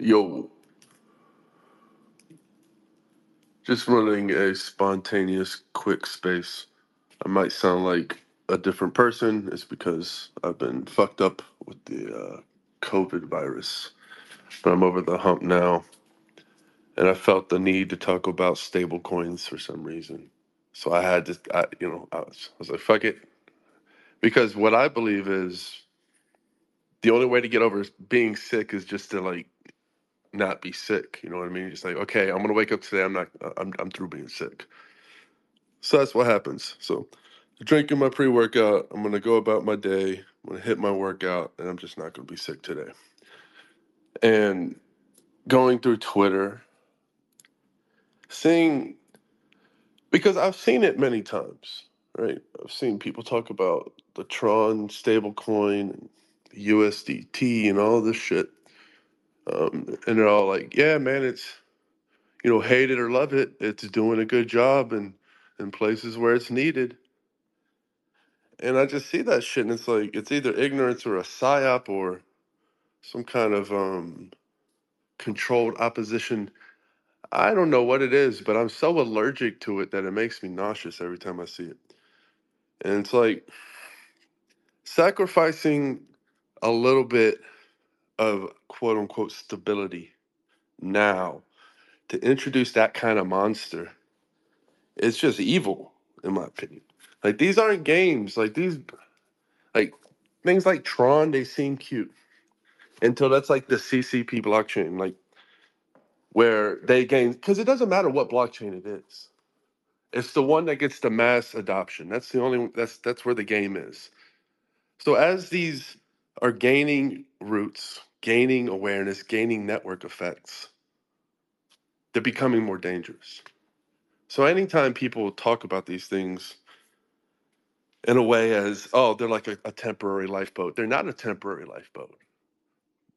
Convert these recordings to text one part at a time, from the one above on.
Yo, just running a spontaneous quick space. I might sound like a different person. It's because I've been fucked up with the uh, COVID virus, but I'm over the hump now. And I felt the need to talk about stable coins for some reason. So I had to, I, you know, I was, I was like, fuck it. Because what I believe is the only way to get over being sick is just to like not be sick. You know what I mean? Just like, okay, I'm gonna wake up today. I'm not. Uh, I'm I'm through being sick. So that's what happens. So drinking my pre workout. I'm gonna go about my day. I'm gonna hit my workout, and I'm just not gonna be sick today. And going through Twitter, seeing because I've seen it many times. Right? I've seen people talk about the Tron stablecoin, USDT, and all this shit. Um, and they're all like, "Yeah, man, it's you know, hate it or love it, it's doing a good job and in places where it's needed. And I just see that shit, and it's like it's either ignorance or a psyop or some kind of um, controlled opposition. I don't know what it is, but I'm so allergic to it that it makes me nauseous every time I see it. And it's like sacrificing a little bit of quote unquote stability. Now to introduce that kind of monster it's just evil in my opinion. Like these aren't games. Like these like things like tron they seem cute. Until that's like the ccp blockchain like where they gain because it doesn't matter what blockchain it is. It's the one that gets the mass adoption. That's the only that's that's where the game is. So as these are gaining roots gaining awareness gaining network effects they're becoming more dangerous. So anytime people talk about these things in a way as oh they're like a, a temporary lifeboat they're not a temporary lifeboat.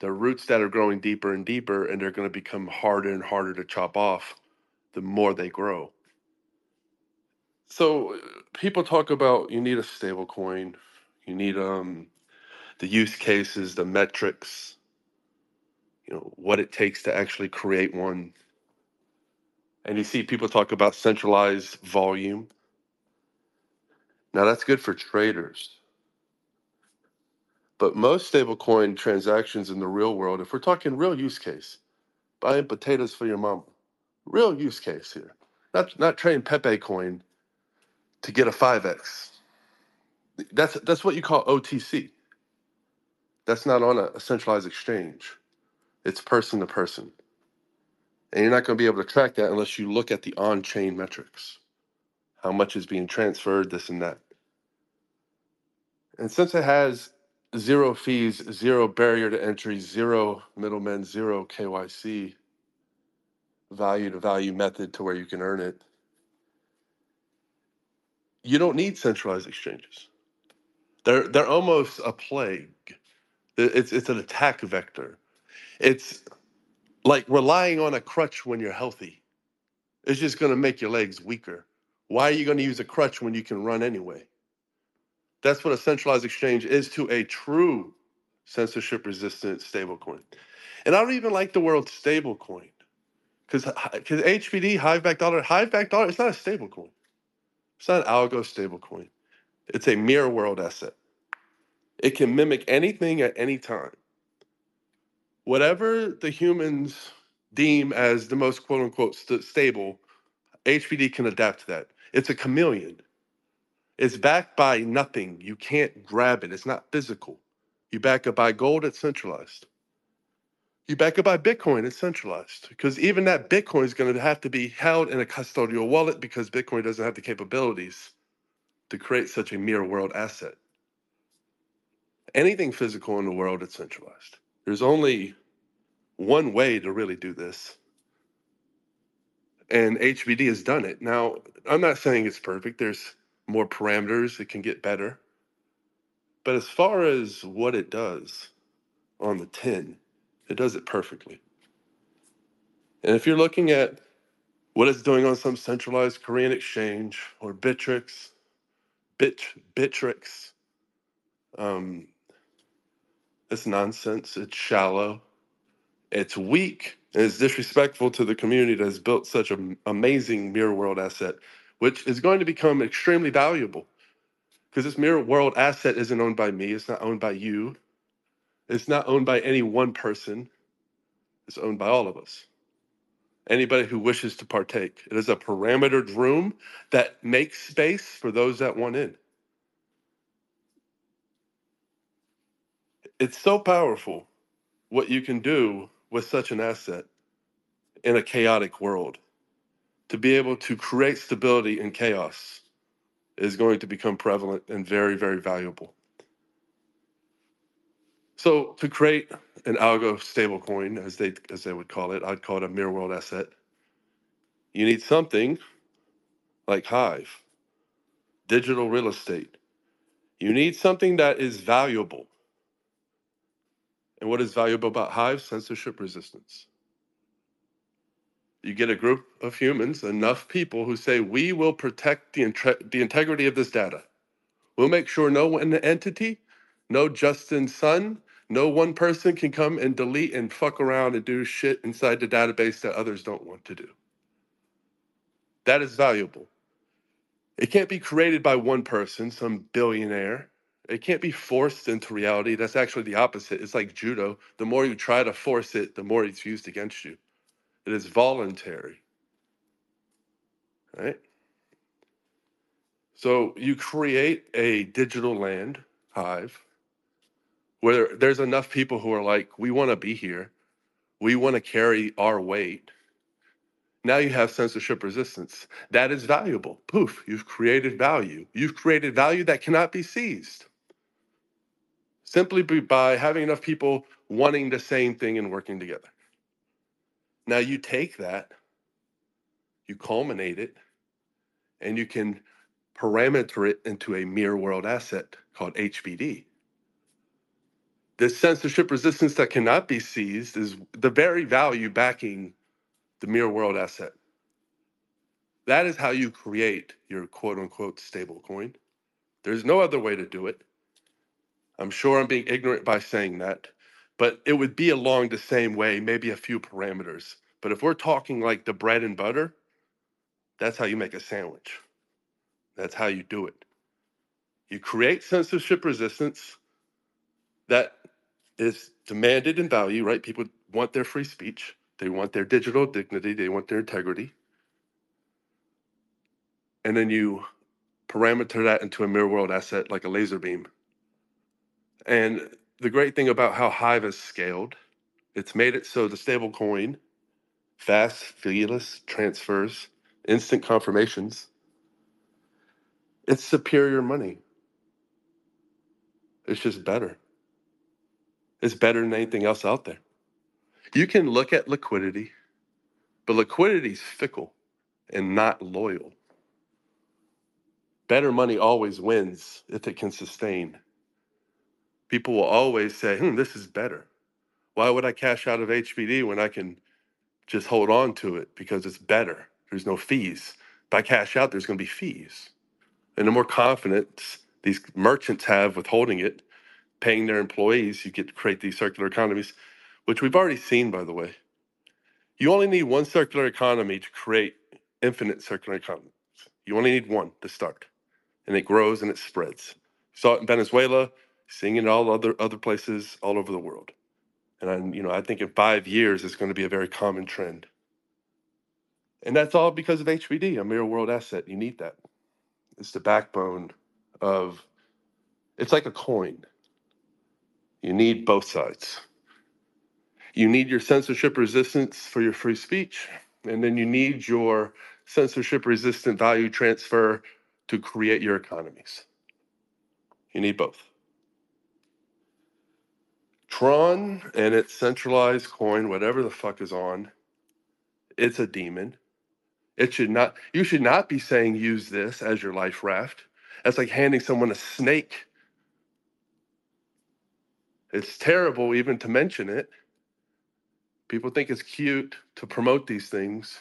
They're roots that are growing deeper and deeper and they're going to become harder and harder to chop off the more they grow. So uh, people talk about you need a stable coin. You need um the use cases the metrics you know what it takes to actually create one and you see people talk about centralized volume now that's good for traders But most stablecoin transactions in the real world, if we're talking real use case, buying potatoes for your mama, real use case here, not not trading Pepe coin to get a five x. That's that's what you call OTC. That's not on a, centralized exchange. It's person to person, and you're not going to be able to track that unless you look at the on-chain metrics, how much is being transferred, this and that. And since it has zero fees, zero barrier to entry, zero middlemen, zero KYC, value to value method to where you can earn it, you don't need centralized exchanges. They're they're almost a plague. It- It's it's an attack vector. It's like relying on a crutch when you're healthy. It's just going to make your legs weaker. Why are you going to use a crutch when you can run anyway? That's what a centralized exchange is to a true censorship resistant stablecoin. And I don't even like the word stablecoin because because HBD Hive back dollar Hive back dollar it's not a stablecoin. It's not an algo stablecoin. It's a mirror world asset. It can mimic anything at any time. Whatever the humans deem as the most quote unquote st- stable, HBD can adapt to that. It's a chameleon. It's backed by nothing. You can't grab it. It's not physical. You back it by gold, it's centralized. You back it by Bitcoin, it's centralized. Because even that Bitcoin is going to have to be held in a custodial wallet because Bitcoin doesn't have the capabilities to create such a mirror world asset. Anything physical in the world, it's centralized. There's only one way to really do this, and HBD has done it. Now, I'm not saying it's perfect. There's more parameters. It can get better. But as far as what it does on the 10, it does it perfectly. And if you're looking at what it's doing on some centralized Korean exchange or Bittrex, Bit Bittrex, um, it's nonsense. It's shallow. It's weak and it's disrespectful to the community that has built such an amazing mirror world asset, which is going to become extremely valuable because this mirror world asset isn't owned by me. It's not owned by you. It's not owned by any one person. It's owned by all of us. Anybody who wishes to partake. It is a parametered room that makes space for those that want in. It's so powerful what you can do with such an asset in a chaotic world. To be able to create stability in chaos is going to become prevalent and very, very valuable. So to create an algo stablecoin, as they as they would call it, I'd call it a mirror world asset. You need something like Hive, digital real estate. You need something that is valuable. And what is valuable about Hive? Censorship resistance. You get a group of humans, enough people who say, we will protect the, inte- the integrity of this data. We'll make sure no one entity, no Justin Sun, no one person can come and delete and fuck around and do shit inside the database that others don't want to do. That is valuable. It can't be created by one person, some billionaire. It can't be forced into reality. That's actually the opposite. It's like judo. The more you try to force it, the more it's used against you. It is voluntary. Right? So you create a digital land hive where there's enough people who are like, we want to be here. We want to carry our weight. Now you have censorship resistance. That is valuable. Poof, you've created value. You've created value that cannot be seized simply by having enough people wanting the same thing and working together. Now you take that, you culminate it, and you can parameter it into a mirror world asset called HBD. This censorship resistance that cannot be seized is the very value backing the mirror world asset. That is how you create your quote unquote stable coin. There's no other way to do it. I'm sure I'm being ignorant by saying that, but it would be along the same way, maybe a few parameters. But if we're talking like the bread and butter, that's how you make a sandwich. That's how you do it. You create censorship resistance that is demanded in value, right? People want their free speech, they want their digital dignity, they want their integrity. And then you parameter that into a mirror world asset like a laser beam. And the great thing about how Hive has scaled, it's made it so the stable coin, fast, feeless transfers, instant confirmations, it's superior money. It's just better. It's better than anything else out there. You can look at liquidity, but liquidity is fickle and not loyal. Better money always wins if it can sustain. People will always say, hmm, this is better. Why would I cash out of HBD when I can just hold on to it because it's better? There's no fees. If I cash out, there's going to be fees. And the more confidence these merchants have with holding it, paying their employees, you get to create these circular economies, which we've already seen, by the way. You only need one circular economy to create infinite circular economies. You only need one to start, and it grows and it spreads. Saw it in Venezuela, seeing it in all other other places all over the world. And I, you know, I think in five years it's going to be a very common trend. And that's all because of HBD, a mirror world asset. You need that. It's the backbone of. It's like a coin. You need both sides. You need your censorship resistance for your free speech, and then you need your censorship resistant value transfer to create your economies. You need both. Tron and its centralized coin, whatever the fuck is on, it's a demon. It should not, you should not be saying use this as your life raft. That's like handing someone a snake. It's terrible even to mention it. People think it's cute to promote these things.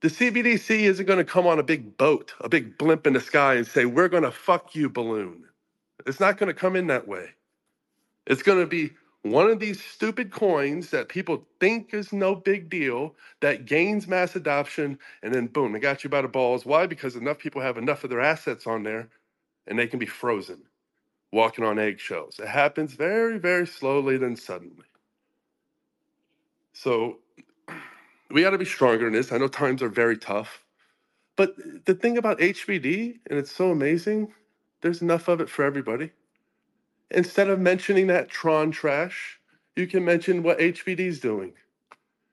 The CBDC isn't going to come on a big boat, a big blimp in the sky and say, We're going to fuck you, balloon. It's not going to come in that way. It's going to be one of these stupid coins that people think is no big deal that gains mass adoption, and then boom, they got you by the balls. Why? Because enough people have enough of their assets on there and they can be frozen, walking on eggshells. It happens very, very slowly, then suddenly. So we got to be stronger in this. I know times are very tough. But the thing about HBD, and it's so amazing, there's enough of it for everybody. Instead of mentioning that Tron trash, you can mention what HBD is doing.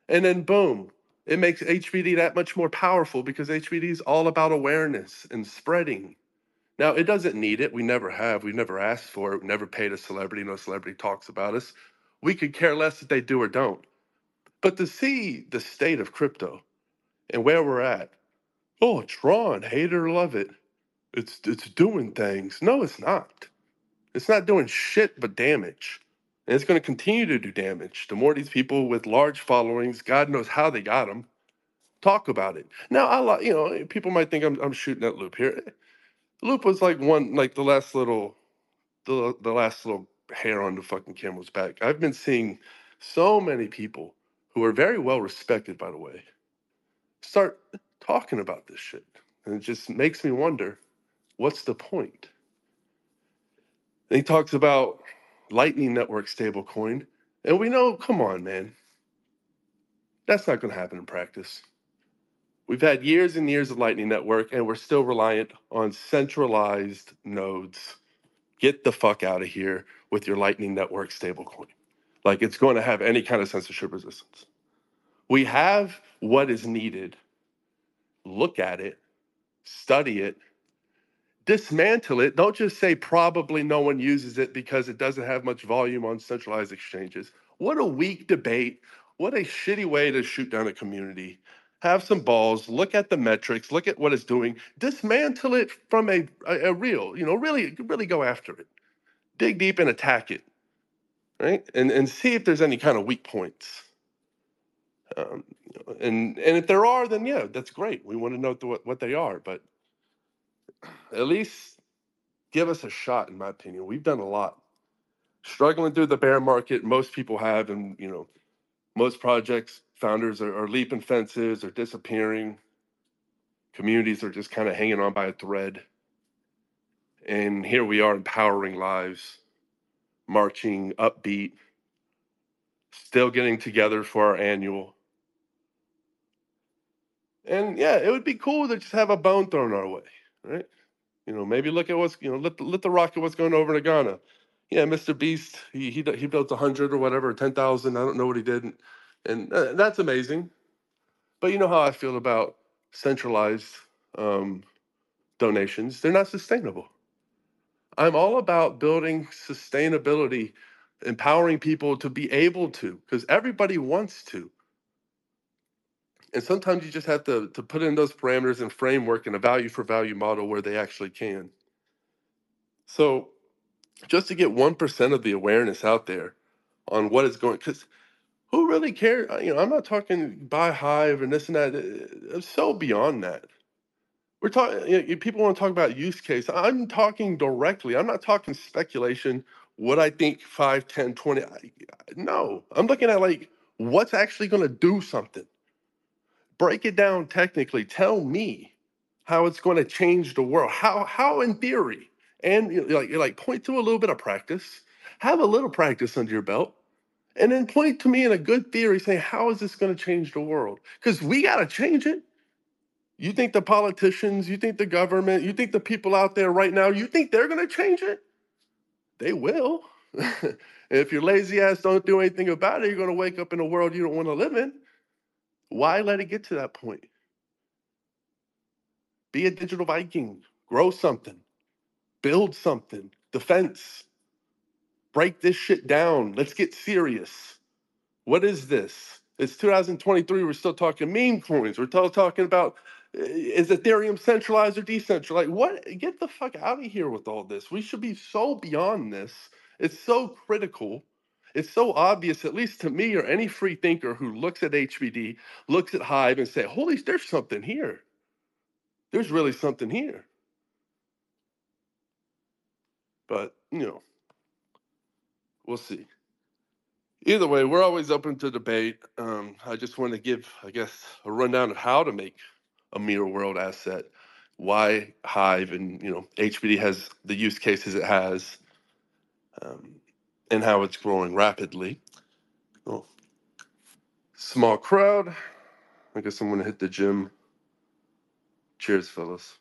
And then boom, it makes HBD that much more powerful because HBD is all about awareness and spreading. Now, it doesn't need it. We never have. We've never asked for it. We never paid a celebrity. No celebrity talks about us. We could care less if they do or don't. But to see the state of crypto and where we're at, oh, Tron, hate it or love it, it's it's doing things. No, it's not. It's not doing shit but damage. And it's going to continue to do damage. The more these people with large followings, God knows how they got them, talk about it. Now, I li- you know, people might think I'm I'm shooting at Loop here. Loop was like one like the last little the the last little hair on the fucking camel's back. I've been seeing so many people who are very well respected, by the way, start talking about this shit. And it just makes me wonder, what's the point? He talks about Lightning Network stablecoin. And we know, come on, man, that's not going to happen in practice. We've had years and years of Lightning Network, and we're still reliant on centralized nodes. Get the fuck out of here with your Lightning Network stablecoin. Like it's going to have any kind of censorship resistance. We have what is needed. Look at it, study it, dismantle it. Don't just say probably no one uses it because it doesn't have much volume on centralized exchanges. What a weak debate. What a shitty way to shoot down a community. Have some balls, look at the metrics, look at what it's doing, dismantle it from a, a, a real, you know, really, really go after it. Dig deep and attack it, right? And and see if there's any kind of weak points. Um, and and if there are, then yeah, that's great. We want to know what what they are, but at least give us a shot. In my opinion, we've done a lot. Struggling through the bear market, most people have, and you know, most projects founders are, are leaping fences, are disappearing. Communities are just kind of hanging on by a thread. And here we are empowering lives, marching upbeat, still getting together for our annual. And yeah, it would be cool to just have a bone thrown our way, right? You know, maybe look at what's you know let the, let the rock at what's going over to Ghana. Yeah, Mr. Beast, he he he built a hundred or whatever, ten thousand. I don't know what he did, and, and uh, that's amazing. But you know how I feel about centralized um, donations; they're not sustainable. I'm all about building sustainability, empowering people to be able to, because everybody wants to. And sometimes you just have to, to put in those parameters and framework and a value for value model where they actually can. So just to get 1% of the awareness out there on what is going, because who really cares? You know, I'm not talking buy hive and this and that. uh, so beyond that. We're talking, you know, people want to talk about use case. I'm talking directly. I'm not talking speculation, what I think 5, 10, 20. I, no, I'm looking at like what's actually going to do something. Break it down technically. Tell me how it's going to change the world. How, how in theory, and you like, like point to a little bit of practice. Have a little practice under your belt and then point to me in a good theory saying, how is this going to change the world? Because we got to change it. You think the politicians, you think the government, you think the people out there right now, you think they're going to change it? They will. if your lazy ass don't do anything about it, you're going to wake up in a world you don't want to live in. Why let it get to that point? Be a digital Viking, grow something, build something, defense, break this shit down. Let's get serious. What is this? It's 2023. We're still talking meme coins. We're still talking about uh, is Ethereum centralized or decentralized? Like, what? Get the fuck out of here with all this. We should be so beyond this. It's so critical. It's so obvious, at least to me or any free thinker who looks at HBD, looks at Hive and say, holy, there's something here. There's really something here. But, you know, we'll see. Either way, we're always open to debate. Um, I just want to give, I guess, a rundown of how to make a mirror world asset, why Hive and, you know, HBD has the use cases it has. Um, and how it's growing rapidly. Oh, small crowd. I guess I'm going to hit the gym. Cheers, fellas.